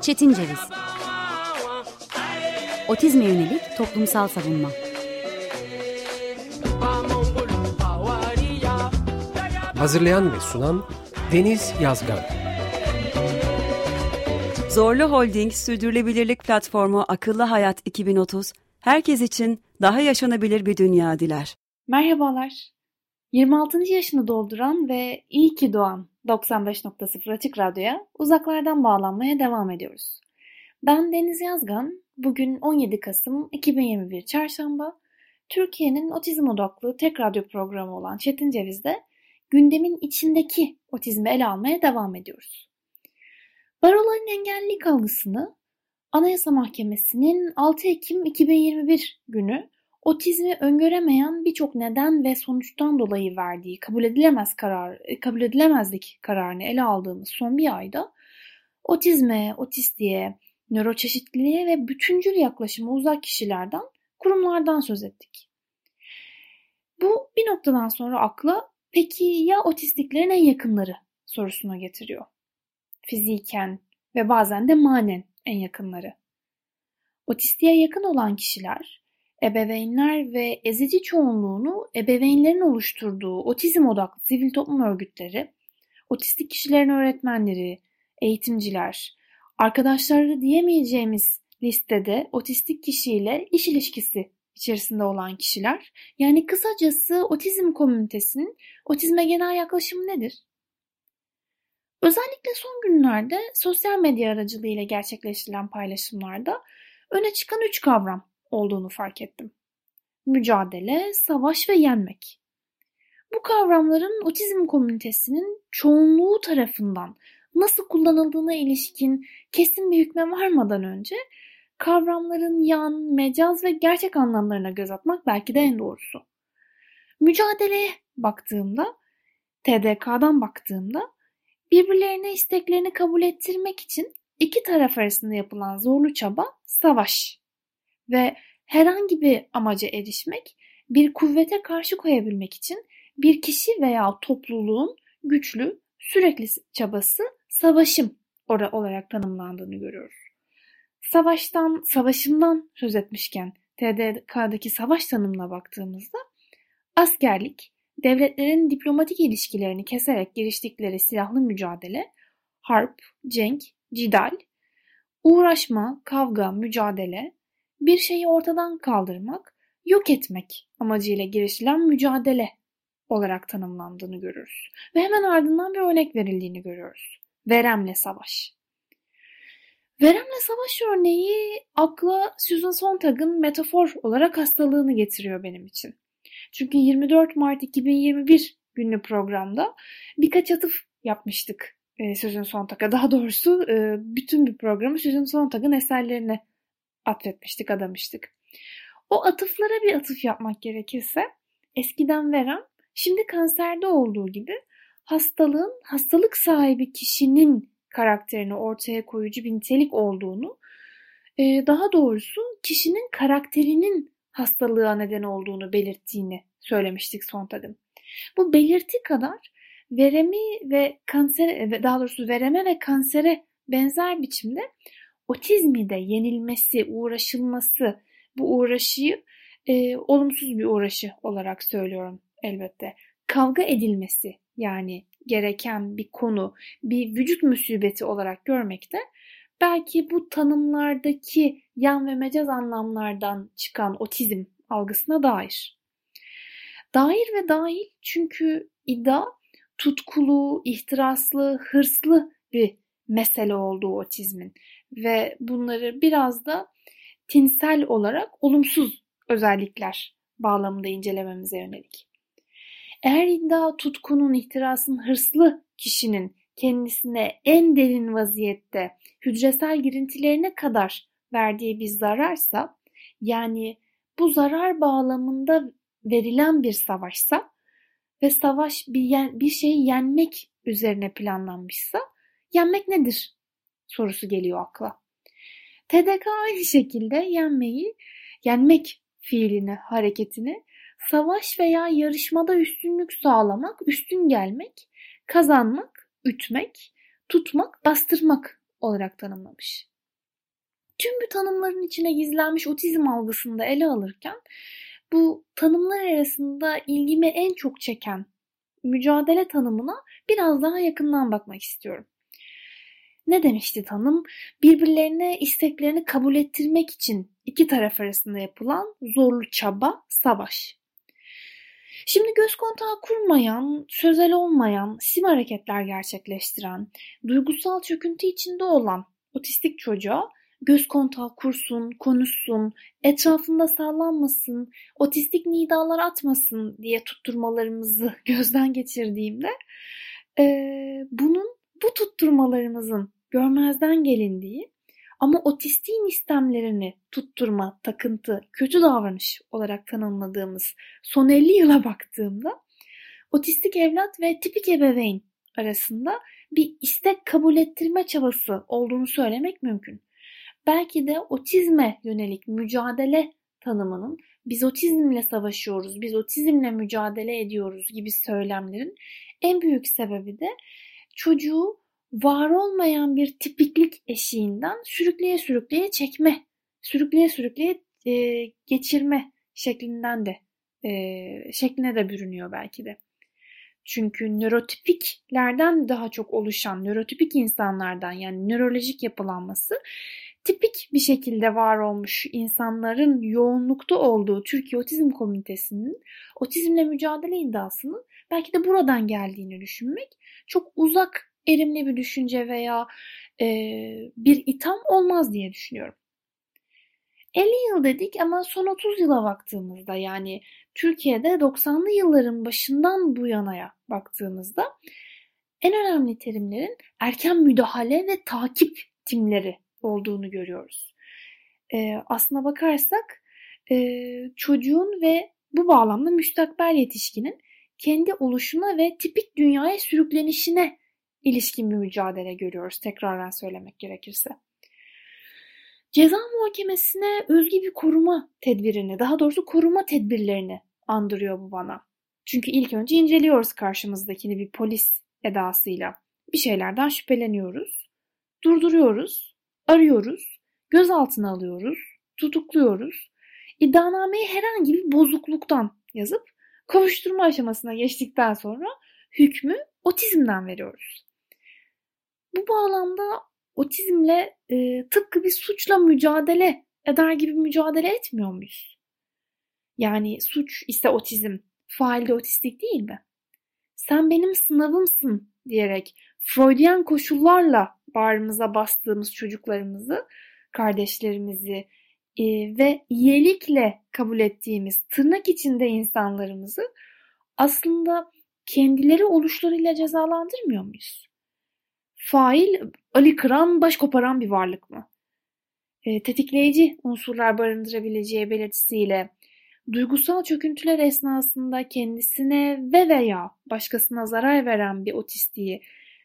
Çetin Ceviz. Otizme yönelik toplumsal savunma. Hazırlayan ve sunan Deniz Yazgan. Zorlu Holding Sürdürülebilirlik Platformu Akıllı Hayat 2030, herkes için daha yaşanabilir bir dünya diler. Merhabalar. 26. yaşını dolduran ve iyi ki doğan 95.0 Açık Radyo'ya uzaklardan bağlanmaya devam ediyoruz. Ben Deniz Yazgan, bugün 17 Kasım 2021 Çarşamba, Türkiye'nin otizm odaklı tek radyo programı olan Çetin Ceviz'de gündemin içindeki otizmi ele almaya devam ediyoruz. Baroların engellilik algısını Anayasa Mahkemesi'nin 6 Ekim 2021 günü otizmi öngöremeyen birçok neden ve sonuçtan dolayı verdiği kabul edilemez karar, kabul edilemezlik kararını ele aldığımız son bir ayda otizme, otistiğe, nöroçeşitliliğe ve bütüncül yaklaşıma uzak kişilerden, kurumlardan söz ettik. Bu bir noktadan sonra akla peki ya otistiklerin en yakınları sorusuna getiriyor. Fiziken ve bazen de manen en yakınları. Otistiğe yakın olan kişiler ebeveynler ve ezici çoğunluğunu ebeveynlerin oluşturduğu otizm odaklı sivil toplum örgütleri, otistik kişilerin öğretmenleri, eğitimciler, arkadaşları diyemeyeceğimiz listede otistik kişiyle iş ilişkisi içerisinde olan kişiler, yani kısacası otizm komünitesinin otizme genel yaklaşımı nedir? Özellikle son günlerde sosyal medya aracılığıyla gerçekleştirilen paylaşımlarda öne çıkan üç kavram olduğunu fark ettim. Mücadele, savaş ve yenmek. Bu kavramların otizm komünitesinin çoğunluğu tarafından nasıl kullanıldığına ilişkin kesin bir hükme varmadan önce kavramların yan, mecaz ve gerçek anlamlarına göz atmak belki de en doğrusu. Mücadeleye baktığımda, TDK'dan baktığımda birbirlerine isteklerini kabul ettirmek için iki taraf arasında yapılan zorlu çaba savaş ve herhangi bir amaca erişmek bir kuvvete karşı koyabilmek için bir kişi veya topluluğun güçlü, sürekli çabası savaşım olarak tanımlandığını görüyoruz. Savaştan, savaşımdan söz etmişken TDK'daki savaş tanımına baktığımızda askerlik, devletlerin diplomatik ilişkilerini keserek giriştikleri silahlı mücadele, harp, cenk, cidal, uğraşma, kavga, mücadele, bir şeyi ortadan kaldırmak, yok etmek amacıyla girişilen mücadele olarak tanımlandığını görürüz. Ve hemen ardından bir örnek verildiğini görüyoruz. Veremle savaş. Veremle savaş örneği akla Susan Sontag'ın metafor olarak hastalığını getiriyor benim için. Çünkü 24 Mart 2021 günlü programda birkaç atıf yapmıştık e, Susan Sontag'a. Daha doğrusu e, bütün bir programı Susan Sontag'ın eserlerine atfetmiştik, adamıştık. O atıflara bir atıf yapmak gerekirse eskiden verem, şimdi kanserde olduğu gibi hastalığın hastalık sahibi kişinin karakterini ortaya koyucu bir nitelik olduğunu, e, daha doğrusu kişinin karakterinin hastalığa neden olduğunu belirttiğini söylemiştik Sontag'ın. Bu belirti kadar veremi ve kanser, daha doğrusu vereme ve kansere benzer biçimde otizmi de yenilmesi, uğraşılması, bu uğraşıyı e, olumsuz bir uğraşı olarak söylüyorum elbette. Kavga edilmesi yani gereken bir konu, bir vücut musibeti olarak görmekte belki bu tanımlardaki yan ve mecaz anlamlardan çıkan otizm algısına dair. Dair ve dahil çünkü iddia tutkulu, ihtiraslı, hırslı bir mesele olduğu otizmin ve bunları biraz da tinsel olarak olumsuz özellikler bağlamında incelememize yönelik. Eğer iddia tutkunun, ihtirasın hırslı kişinin kendisine en derin vaziyette hücresel girintilerine kadar verdiği bir zararsa, yani bu zarar bağlamında verilen bir savaşsa ve savaş bir, bir şeyi yenmek üzerine planlanmışsa, yenmek nedir sorusu geliyor akla. TDK aynı şekilde yenmeyi, yenmek fiilini, hareketini savaş veya yarışmada üstünlük sağlamak, üstün gelmek, kazanmak, ütmek, tutmak, bastırmak olarak tanımlamış. Tüm bu tanımların içine gizlenmiş otizm algısını da ele alırken bu tanımlar arasında ilgimi en çok çeken mücadele tanımına biraz daha yakından bakmak istiyorum. Ne demişti tanım? Birbirlerine isteklerini kabul ettirmek için iki taraf arasında yapılan zorlu çaba, savaş. Şimdi göz kontağı kurmayan, sözel olmayan, sim hareketler gerçekleştiren, duygusal çöküntü içinde olan otistik çocuğa göz kontağı kursun, konuşsun, etrafında sallanmasın, otistik nidalar atmasın diye tutturmalarımızı gözden geçirdiğimde e, bunun bu tutturmalarımızın görmezden gelindiği ama otistiğin istemlerini tutturma, takıntı, kötü davranış olarak tanımladığımız son 50 yıla baktığımda otistik evlat ve tipik ebeveyn arasında bir istek kabul ettirme çabası olduğunu söylemek mümkün. Belki de otizme yönelik mücadele tanımının biz otizmle savaşıyoruz, biz otizmle mücadele ediyoruz gibi söylemlerin en büyük sebebi de çocuğu var olmayan bir tipiklik eşiğinden sürükleye sürükleye çekme, sürükleye sürükleye e, geçirme şeklinden de e, şekline de bürünüyor belki de. Çünkü nörotipiklerden daha çok oluşan nörotipik insanlardan yani nörolojik yapılanması tipik bir şekilde var olmuş insanların yoğunlukta olduğu Türkiye Otizm Komitesi'nin otizmle mücadele iddiasının belki de buradan geldiğini düşünmek çok uzak erimli bir düşünce veya e, bir itham olmaz diye düşünüyorum. 50 yıl dedik ama son 30 yıla baktığımızda yani Türkiye'de 90'lı yılların başından bu yanaya baktığımızda en önemli terimlerin erken müdahale ve takip timleri olduğunu görüyoruz. E, aslına bakarsak e, çocuğun ve bu bağlamda müstakbel yetişkinin kendi oluşuna ve tipik dünyaya sürüklenişine ilişkin bir mücadele görüyoruz tekrardan söylemek gerekirse. Ceza muhakemesine özgü bir koruma tedbirini, daha doğrusu koruma tedbirlerini andırıyor bu bana. Çünkü ilk önce inceliyoruz karşımızdakini bir polis edasıyla. Bir şeylerden şüpheleniyoruz, durduruyoruz, arıyoruz, gözaltına alıyoruz, tutukluyoruz. İddianameyi herhangi bir bozukluktan yazıp kovuşturma aşamasına geçtikten sonra hükmü otizmden veriyoruz. Bu bağlamda otizmle e, tıpkı bir suçla mücadele eder gibi mücadele etmiyor muyuz? Yani suç ise otizm, fail de otistik değil mi? Sen benim sınavımsın diyerek Freudian koşullarla bağrımıza bastığımız çocuklarımızı, kardeşlerimizi e, ve iyilikle kabul ettiğimiz tırnak içinde insanlarımızı aslında kendileri oluşlarıyla cezalandırmıyor muyuz? Fail Ali kıran, baş koparan bir varlık mı? E, tetikleyici unsurlar barındırabileceği belirtisiyle duygusal çöküntüler esnasında kendisine ve veya başkasına zarar veren bir otistiği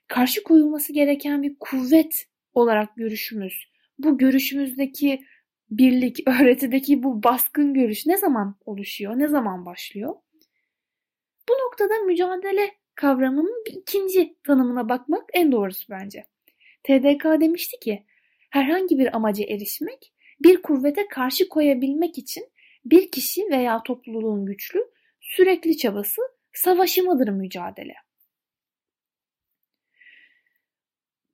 karşı koyulması gereken bir kuvvet olarak görüşümüz, bu görüşümüzdeki birlik, öğretideki bu baskın görüş ne zaman oluşuyor, ne zaman başlıyor? Bu noktada mücadele kavramının bir ikinci tanımına bakmak en doğrusu bence. TDK demişti ki, herhangi bir amaca erişmek, bir kuvvete karşı koyabilmek için bir kişi veya topluluğun güçlü, sürekli çabası, savaşımıdır mücadele.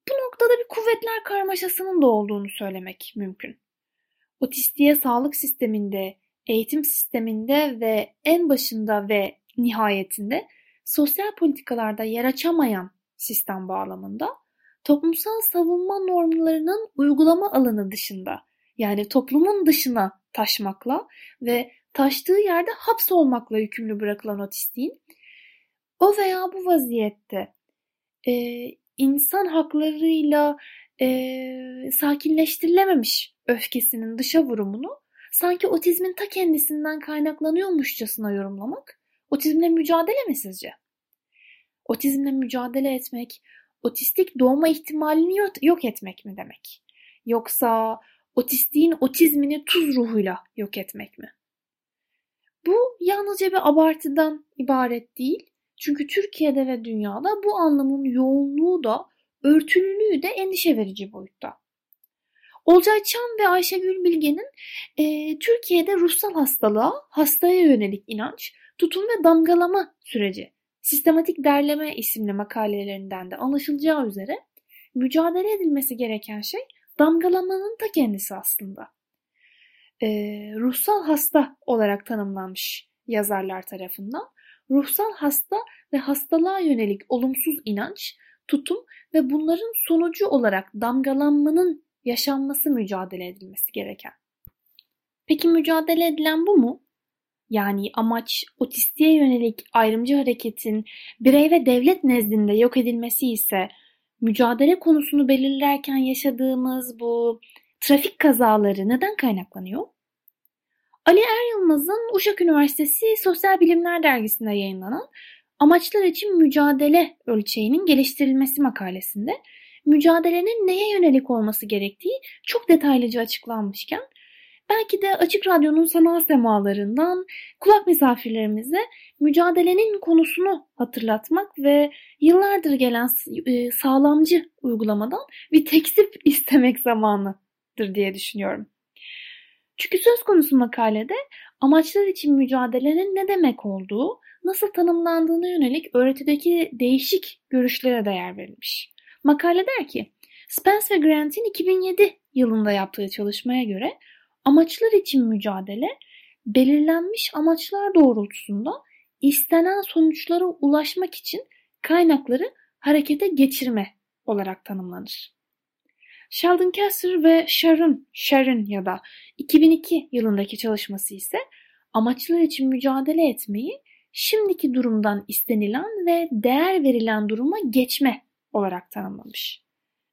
Bu noktada bir kuvvetler karmaşasının da olduğunu söylemek mümkün. Otistiğe sağlık sisteminde, eğitim sisteminde ve en başında ve nihayetinde sosyal politikalarda yer açamayan sistem bağlamında toplumsal savunma normlarının uygulama alanı dışında yani toplumun dışına taşmakla ve taştığı yerde hapsolmakla yükümlü bırakılan otistiğin o veya bu vaziyette e, insan haklarıyla e, sakinleştirilememiş öfkesinin dışa vurumunu sanki otizmin ta kendisinden kaynaklanıyormuşçasına yorumlamak otizmle mücadele mi sizce? Otizmle mücadele etmek, otistik doğma ihtimalini yok etmek mi demek? Yoksa otistiğin otizmini tuz ruhuyla yok etmek mi? Bu yalnızca bir abartıdan ibaret değil. Çünkü Türkiye'de ve dünyada bu anlamın yoğunluğu da örtülülüğü de endişe verici boyutta. Olcay Çam ve Ayşegül Bilge'nin e, Türkiye'de ruhsal hastalığa, hastaya yönelik inanç, tutum ve damgalama süreci, sistematik derleme isimli makalelerinden de anlaşılacağı üzere mücadele edilmesi gereken şey damgalamanın ta kendisi aslında. E, ruhsal hasta olarak tanımlanmış yazarlar tarafından. Ruhsal hasta ve hastalığa yönelik olumsuz inanç, tutum ve bunların sonucu olarak damgalanmanın yaşanması mücadele edilmesi gereken. Peki mücadele edilen bu mu? Yani amaç otistiğe yönelik ayrımcı hareketin birey ve devlet nezdinde yok edilmesi ise mücadele konusunu belirlerken yaşadığımız bu trafik kazaları neden kaynaklanıyor? Ali Er Yılmaz'ın Uşak Üniversitesi Sosyal Bilimler Dergisi'nde yayınlanan Amaçlar için Mücadele Ölçeğinin Geliştirilmesi makalesinde mücadelenin neye yönelik olması gerektiği çok detaylıca açıklanmışken belki de Açık Radyo'nun sanal semalarından kulak misafirlerimize mücadelenin konusunu hatırlatmak ve yıllardır gelen e, sağlamcı uygulamadan bir teksip istemek zamanıdır diye düşünüyorum. Çünkü söz konusu makalede amaçlar için mücadelenin ne demek olduğu, nasıl tanımlandığına yönelik öğretideki değişik görüşlere de yer verilmiş. Makale der ki, Spence ve Grant'in 2007 yılında yaptığı çalışmaya göre amaçlar için mücadele belirlenmiş amaçlar doğrultusunda istenen sonuçlara ulaşmak için kaynakları harekete geçirme olarak tanımlanır. Sheldon Kessler ve Sharon, Sharon ya da 2002 yılındaki çalışması ise amaçlar için mücadele etmeyi şimdiki durumdan istenilen ve değer verilen duruma geçme olarak tanımlamış.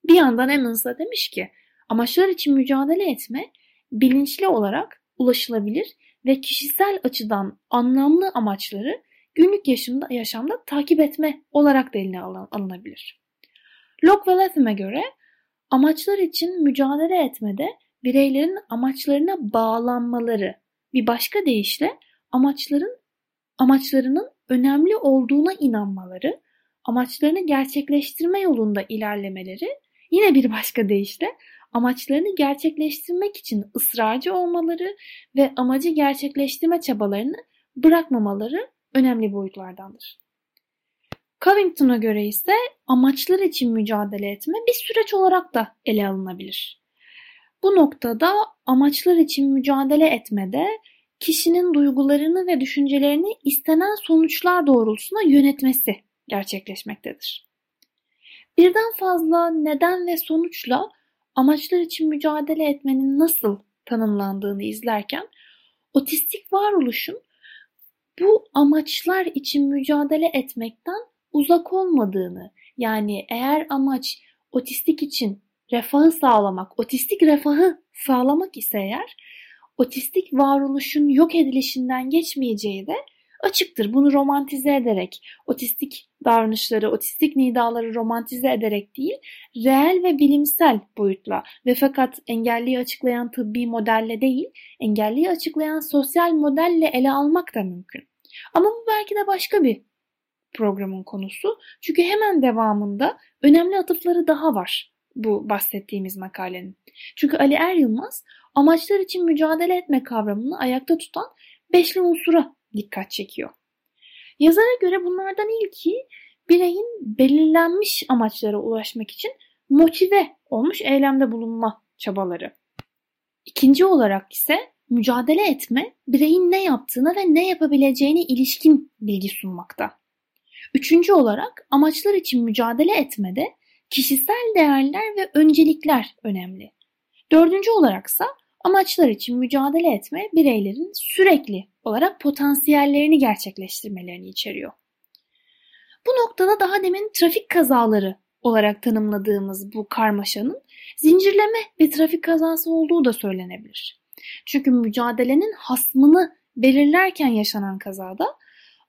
Bir yandan Emmons da demiş ki amaçlar için mücadele etme bilinçli olarak ulaşılabilir ve kişisel açıdan anlamlı amaçları günlük yaşamda, yaşamda takip etme olarak da eline alınabilir. Locke ve Latham'a göre amaçlar için mücadele etmede bireylerin amaçlarına bağlanmaları bir başka deyişle amaçların amaçlarının önemli olduğuna inanmaları amaçlarını gerçekleştirme yolunda ilerlemeleri yine bir başka deyişle amaçlarını gerçekleştirmek için ısrarcı olmaları ve amacı gerçekleştirme çabalarını bırakmamaları önemli boyutlardandır. Covington'a göre ise amaçlar için mücadele etme bir süreç olarak da ele alınabilir. Bu noktada amaçlar için mücadele etmede kişinin duygularını ve düşüncelerini istenen sonuçlar doğrultusunda yönetmesi gerçekleşmektedir. Birden fazla neden ve sonuçla amaçlar için mücadele etmenin nasıl tanımlandığını izlerken otistik varoluşun bu amaçlar için mücadele etmekten uzak olmadığını yani eğer amaç otistik için refahı sağlamak, otistik refahı sağlamak ise eğer otistik varoluşun yok edilişinden geçmeyeceği de açıktır. Bunu romantize ederek, otistik davranışları, otistik nidaları romantize ederek değil, reel ve bilimsel boyutla ve fakat engelliyi açıklayan tıbbi modelle değil, engelliyi açıklayan sosyal modelle ele almak da mümkün. Ama bu belki de başka bir programın konusu. Çünkü hemen devamında önemli atıfları daha var bu bahsettiğimiz makalenin. Çünkü Ali Er Yılmaz amaçlar için mücadele etme kavramını ayakta tutan beşli unsura dikkat çekiyor. Yazara göre bunlardan ilki bireyin belirlenmiş amaçlara ulaşmak için motive olmuş eylemde bulunma çabaları. İkinci olarak ise mücadele etme, bireyin ne yaptığına ve ne yapabileceğine ilişkin bilgi sunmakta. Üçüncü olarak amaçlar için mücadele etmede kişisel değerler ve öncelikler önemli. Dördüncü olaraksa amaçlar için mücadele etme bireylerin sürekli olarak potansiyellerini gerçekleştirmelerini içeriyor. Bu noktada daha demin trafik kazaları olarak tanımladığımız bu karmaşanın zincirleme bir trafik kazası olduğu da söylenebilir. Çünkü mücadelenin hasmını belirlerken yaşanan kazada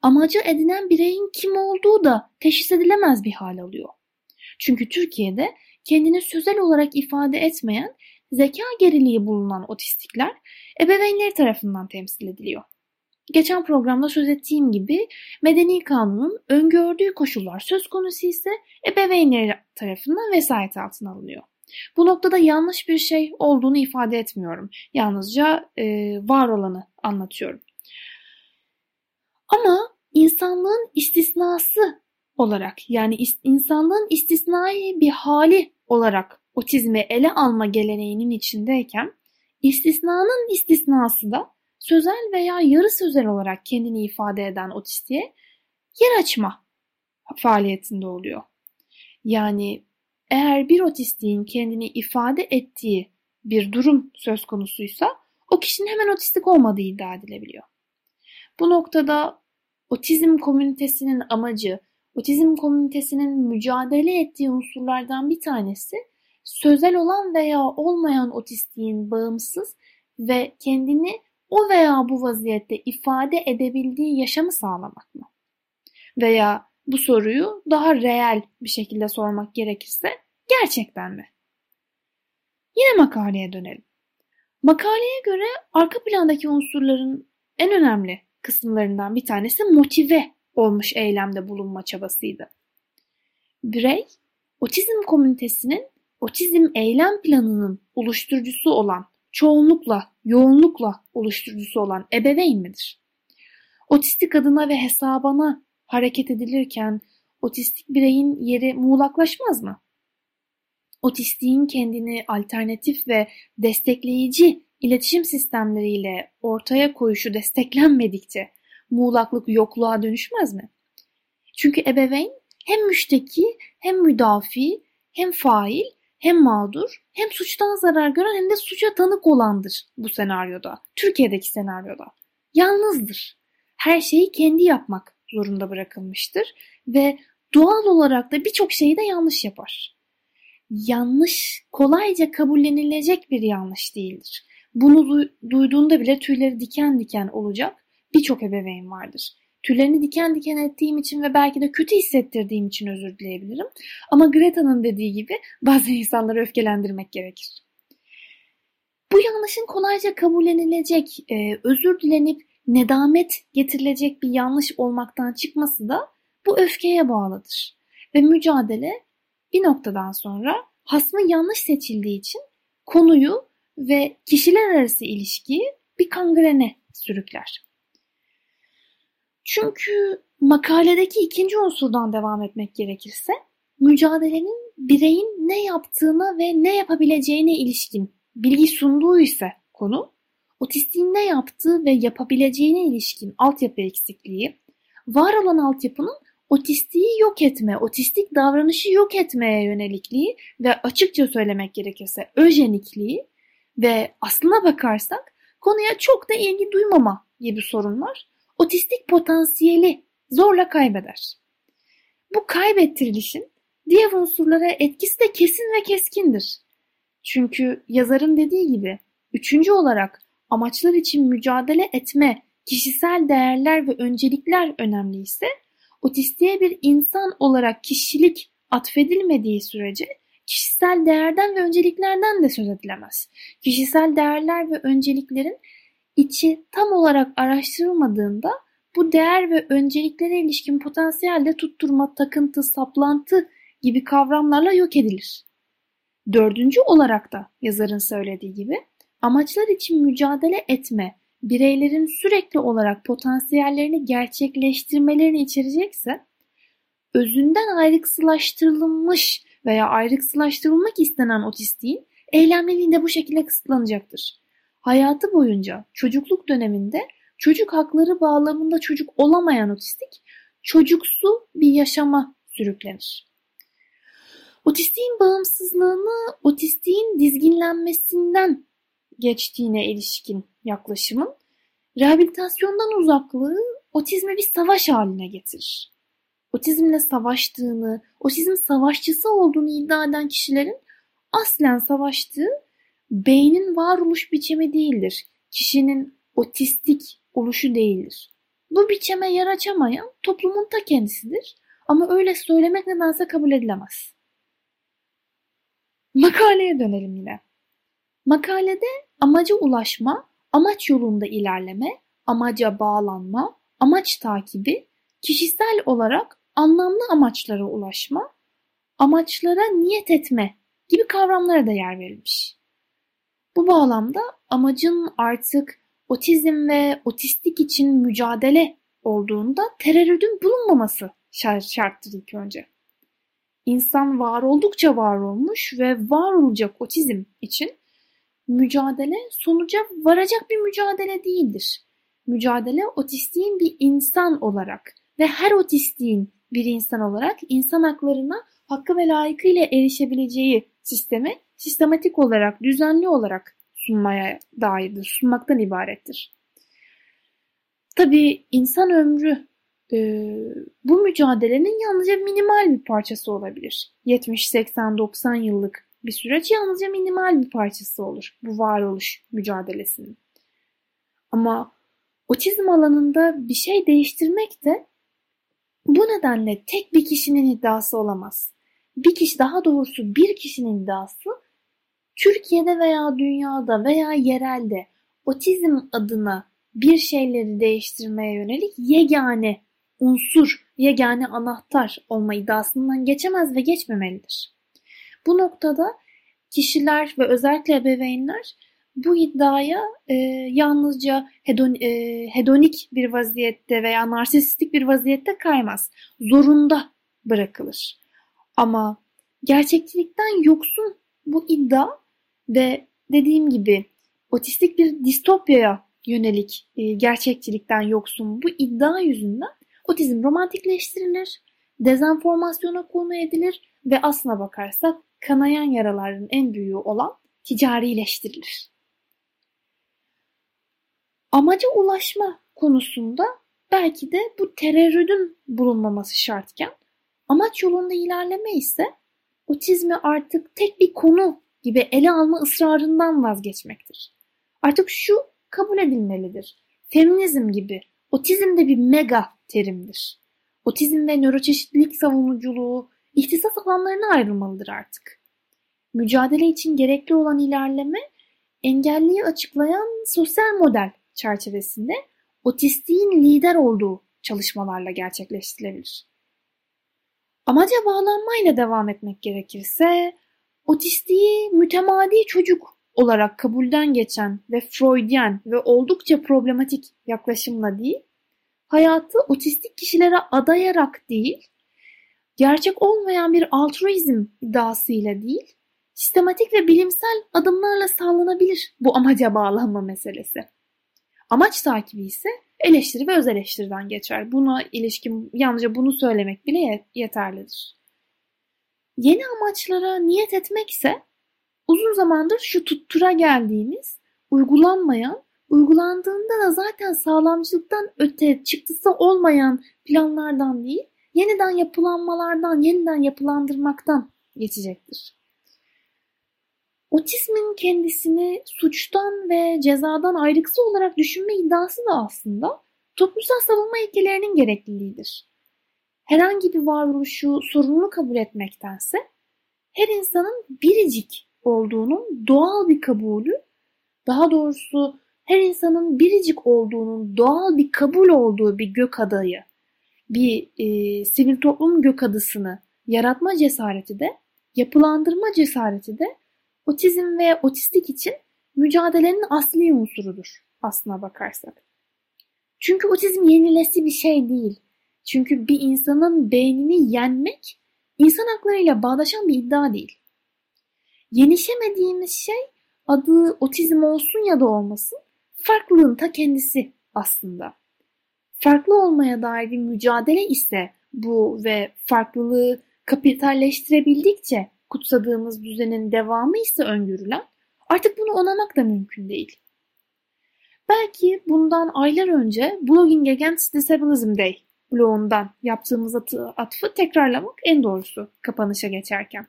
amacı edinen bireyin kim olduğu da teşhis edilemez bir hal alıyor. Çünkü Türkiye'de kendini sözel olarak ifade etmeyen zeka geriliği bulunan otistikler ebeveynleri tarafından temsil ediliyor. Geçen programda söz ettiğim gibi medeni kanunun öngördüğü koşullar söz konusu ise ebeveynleri tarafından vesayet altına alınıyor. Bu noktada yanlış bir şey olduğunu ifade etmiyorum. Yalnızca e, var olanı anlatıyorum. Ama insanlığın istisnası olarak yani insanlığın istisnai bir hali olarak otizmi ele alma geleneğinin içindeyken istisnanın istisnası da sözel veya yarı sözel olarak kendini ifade eden otistiğe yer açma faaliyetinde oluyor. Yani eğer bir otistiğin kendini ifade ettiği bir durum söz konusuysa o kişinin hemen otistik olmadığı iddia edilebiliyor. Bu noktada otizm komünitesinin amacı, otizm komünitesinin mücadele ettiği unsurlardan bir tanesi sözel olan veya olmayan otistiğin bağımsız ve kendini o veya bu vaziyette ifade edebildiği yaşamı sağlamak mı? Veya bu soruyu daha reel bir şekilde sormak gerekirse gerçekten mi? Yine makaleye dönelim. Makaleye göre arka plandaki unsurların en önemli kısımlarından bir tanesi motive olmuş eylemde bulunma çabasıydı. Birey, otizm komünitesinin otizm eylem planının oluşturucusu olan, çoğunlukla, yoğunlukla oluşturucusu olan ebeveyn midir? Otistik adına ve hesabına hareket edilirken otistik bireyin yeri muğlaklaşmaz mı? Otistiğin kendini alternatif ve destekleyici iletişim sistemleriyle ortaya koyuşu desteklenmedikçe muğlaklık yokluğa dönüşmez mi? Çünkü ebeveyn hem müşteki hem müdafi hem fail hem mağdur hem suçtan zarar gören hem de suça tanık olandır bu senaryoda. Türkiye'deki senaryoda. Yalnızdır. Her şeyi kendi yapmak zorunda bırakılmıştır ve doğal olarak da birçok şeyi de yanlış yapar. Yanlış kolayca kabullenilecek bir yanlış değildir. Bunu duyduğunda bile tüyleri diken diken olacak birçok ebeveyn vardır. Tüylerini diken diken ettiğim için ve belki de kötü hissettirdiğim için özür dileyebilirim. Ama Greta'nın dediği gibi bazı insanları öfkelendirmek gerekir. Bu yanlışın kolayca kabullenilecek, e, özür dilenip nedamet getirilecek bir yanlış olmaktan çıkması da bu öfkeye bağlıdır. Ve mücadele bir noktadan sonra hasmı yanlış seçildiği için konuyu ve kişiler arası ilişkiyi bir kangrene sürükler. Çünkü makaledeki ikinci unsurdan devam etmek gerekirse mücadelenin bireyin ne yaptığına ve ne yapabileceğine ilişkin bilgi sunduğu ise konu, otistiğin ne yaptığı ve yapabileceğine ilişkin altyapı eksikliği, var olan altyapının otistiği yok etme, otistik davranışı yok etmeye yönelikliği ve açıkça söylemek gerekirse öjenikliği ve aslına bakarsak konuya çok da ilgi duymama gibi sorunlar otistik potansiyeli zorla kaybeder. Bu kaybettirilişin diğer unsurlara etkisi de kesin ve keskindir. Çünkü yazarın dediği gibi üçüncü olarak amaçlar için mücadele etme, kişisel değerler ve öncelikler önemli ise otistiğe bir insan olarak kişilik atfedilmediği sürece kişisel değerden ve önceliklerden de söz edilemez. Kişisel değerler ve önceliklerin içi tam olarak araştırılmadığında bu değer ve önceliklere ilişkin potansiyelde tutturma, takıntı, saplantı gibi kavramlarla yok edilir. Dördüncü olarak da yazarın söylediği gibi amaçlar için mücadele etme, bireylerin sürekli olarak potansiyellerini gerçekleştirmelerini içerecekse, özünden ayrıksılaştırılmış veya ayrıksılaştırılmak istenen otistiğin eylemliliği de bu şekilde kısıtlanacaktır. Hayatı boyunca çocukluk döneminde çocuk hakları bağlamında çocuk olamayan otistik çocuksu bir yaşama sürüklenir. Otistiğin bağımsızlığını otistiğin dizginlenmesinden geçtiğine ilişkin yaklaşımın rehabilitasyondan uzaklığı otizmi bir savaş haline getirir. Otizmle savaştığını, otizm savaşçısı olduğunu iddia eden kişilerin aslen savaştığı beynin varoluş biçimi değildir. Kişinin otistik oluşu değildir. Bu biçime yer açamayan toplumun ta kendisidir. Ama öyle söylemek nedense kabul edilemez. Makaleye dönelim yine. Makalede amaca ulaşma, amaç yolunda ilerleme, amaca bağlanma, amaç takibi, kişisel olarak anlamlı amaçlara ulaşma, amaçlara niyet etme gibi kavramlara da yer verilmiş. Bu bağlamda amacın artık otizm ve otistik için mücadele olduğunda terörün bulunmaması şarttır ilk önce. İnsan var oldukça var olmuş ve var olacak otizm için mücadele sonuca varacak bir mücadele değildir. Mücadele otistiğin bir insan olarak ve her otistiğin bir insan olarak insan haklarına hakkı ve layıkıyla erişebileceği sistemi sistematik olarak, düzenli olarak sunmaya dairdir, sunmaktan ibarettir. Tabii insan ömrü e, bu mücadelenin yalnızca minimal bir parçası olabilir. 70, 80, 90 yıllık bir süreç yalnızca minimal bir parçası olur bu varoluş mücadelesinin. Ama otizm alanında bir şey değiştirmek de bu nedenle tek bir kişinin iddiası olamaz. Bir kişi daha doğrusu bir kişinin iddiası Türkiye'de veya dünyada veya yerelde otizm adına bir şeyleri değiştirmeye yönelik yegane unsur, yegane anahtar olma iddiasından geçemez ve geçmemelidir. Bu noktada kişiler ve özellikle ebeveynler bu iddiaya e, yalnızca hedon, e, hedonik bir vaziyette veya narsistik bir vaziyette kaymaz. Zorunda bırakılır. Ama gerçekçilikten yoksun bu iddia ve dediğim gibi otistik bir distopyaya yönelik e, gerçekçilikten yoksun bu iddia yüzünden otizm romantikleştirilir, dezenformasyona konu edilir ve aslına bakarsak kanayan yaraların en büyüğü olan ticarileştirilir. Amaca ulaşma konusunda belki de bu terörün bulunmaması şartken amaç yolunda ilerleme ise otizmi artık tek bir konu gibi ele alma ısrarından vazgeçmektir. Artık şu kabul edilmelidir. Feminizm gibi otizm de bir mega terimdir. Otizm ve nöroçeşitlilik savunuculuğu ihtisas alanlarına ayrılmalıdır artık. Mücadele için gerekli olan ilerleme engelliyi açıklayan sosyal model çerçevesinde otistiğin lider olduğu çalışmalarla gerçekleştirilebilir. Amaca bağlanmayla devam etmek gerekirse otistiği mütemadi çocuk olarak kabulden geçen ve Freudian ve oldukça problematik yaklaşımla değil, hayatı otistik kişilere adayarak değil, gerçek olmayan bir altruizm iddiasıyla değil, sistematik ve bilimsel adımlarla sağlanabilir bu amaca bağlanma meselesi. Amaç takibi ise eleştiri ve öz eleştiriden geçer. Buna ilişkin yalnızca bunu söylemek bile yeterlidir. Yeni amaçlara niyet etmekse uzun zamandır şu tuttura geldiğimiz uygulanmayan, uygulandığında da zaten sağlamcılıktan öte çıktısı olmayan planlardan değil, yeniden yapılanmalardan, yeniden yapılandırmaktan geçecektir. Otizmin kendisini suçtan ve cezadan ayrıksı olarak düşünme iddiası da aslında toplumsal savunma ilkelerinin gerekliliğidir. Herhangi bir varoluşu sorumlu kabul etmektense her insanın biricik olduğunun doğal bir kabulü, daha doğrusu her insanın biricik olduğunun doğal bir kabul olduğu bir gök adayı, bir e, sivil toplum gök adısını yaratma cesareti de, yapılandırma cesareti de otizm ve otistik için mücadelenin asli unsurudur aslına bakarsak. Çünkü otizm yenilesi bir şey değil. Çünkü bir insanın beynini yenmek insan haklarıyla bağdaşan bir iddia değil. Yenişemediğimiz şey adı otizm olsun ya da olmasın farklılığın ta kendisi aslında. Farklı olmaya dair bir mücadele ise bu ve farklılığı kapitalleştirebildikçe kutsadığımız düzenin devamı ise öngörülen artık bunu onamak da mümkün değil. Belki bundan aylar önce Blogging Against Disabilism Day blogundan yaptığımız atı, atfı tekrarlamak en doğrusu kapanışa geçerken.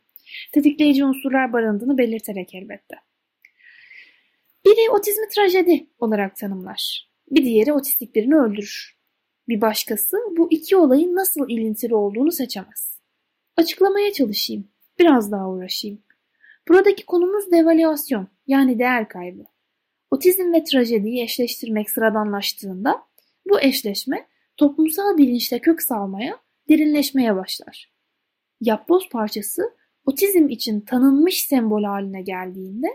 Tetikleyici unsurlar barındığını belirterek elbette. Biri otizmi trajedi olarak tanımlar. Bir diğeri otistik birini öldürür. Bir başkası bu iki olayın nasıl ilintili olduğunu seçemez. Açıklamaya çalışayım. Biraz daha uğraşayım. Buradaki konumuz devalüasyon yani değer kaybı. otizm ve trajediyi eşleştirmek sıradanlaştığında bu eşleşme toplumsal bilinçte kök salmaya, derinleşmeye başlar. Yapboz parçası otizm için tanınmış sembol haline geldiğinde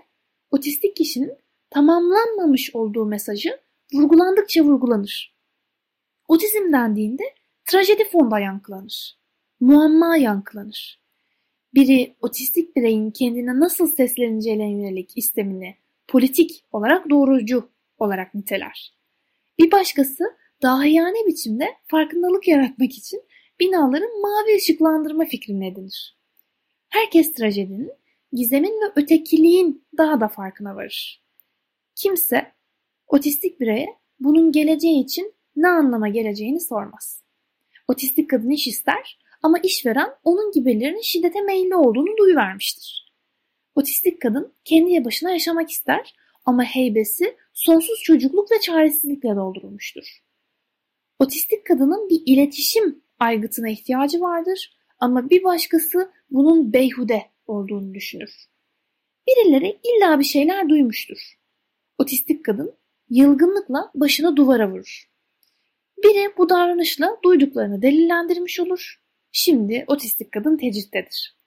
otistik kişinin tamamlanmamış olduğu mesajı vurgulandıkça vurgulanır. Otizm dendiğinde trajedi fonda yankılanır. Muamma yankılanır. Biri otistik bireyin kendine nasıl sesleneceğine yönelik istemini politik olarak doğrucu olarak niteler. Bir başkası dahiyane biçimde farkındalık yaratmak için binaların mavi ışıklandırma fikrini edinir. Herkes trajedinin, gizemin ve ötekiliğin daha da farkına varır. Kimse otistik bireye bunun geleceği için ne anlama geleceğini sormaz. Otistik kadın iş ister ama işveren onun gibilerinin şiddete meyilli olduğunu duyuvermiştir. Otistik kadın kendi başına yaşamak ister ama heybesi sonsuz çocukluk ve çaresizlikle doldurulmuştur. Otistik kadının bir iletişim aygıtına ihtiyacı vardır ama bir başkası bunun beyhude olduğunu düşünür. Birileri illa bir şeyler duymuştur. Otistik kadın yılgınlıkla başını duvara vurur. Biri bu davranışla duyduklarını delillendirmiş olur. Şimdi otistik kadın tecrittedir.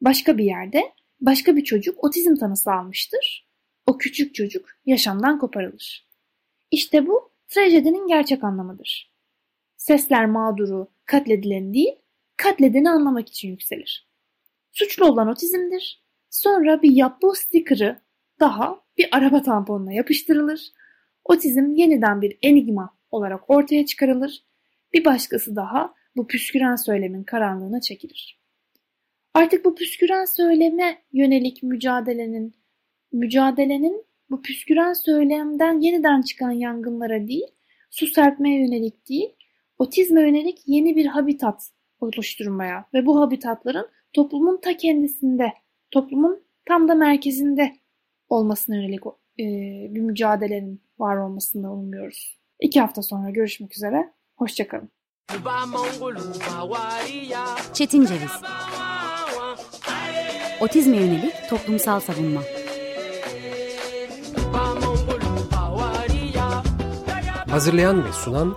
Başka bir yerde başka bir çocuk otizm tanısı almıştır. O küçük çocuk yaşamdan koparılır. İşte bu trajedinin gerçek anlamıdır. Sesler mağduru, katledilen değil, katledeni anlamak için yükselir. Suçlu olan otizmdir. Sonra bir yapboz sticker'ı daha bir araba tamponuna yapıştırılır. Otizm yeniden bir enigma olarak ortaya çıkarılır. Bir başkası daha bu püsküren söylemin karanlığına çekilir. Artık bu püsküren söyleme yönelik mücadelenin mücadelenin bu püsküren söylemden yeniden çıkan yangınlara değil, su serpmeye yönelik değil, otizme yönelik yeni bir habitat oluşturmaya ve bu habitatların toplumun ta kendisinde, toplumun tam da merkezinde olmasına yönelik e, bir mücadelenin var olmasını umuyoruz. İki hafta sonra görüşmek üzere. Hoşçakalın. Çetin Ceviz Otizme yönelik toplumsal savunma Hazırlayan ve sunan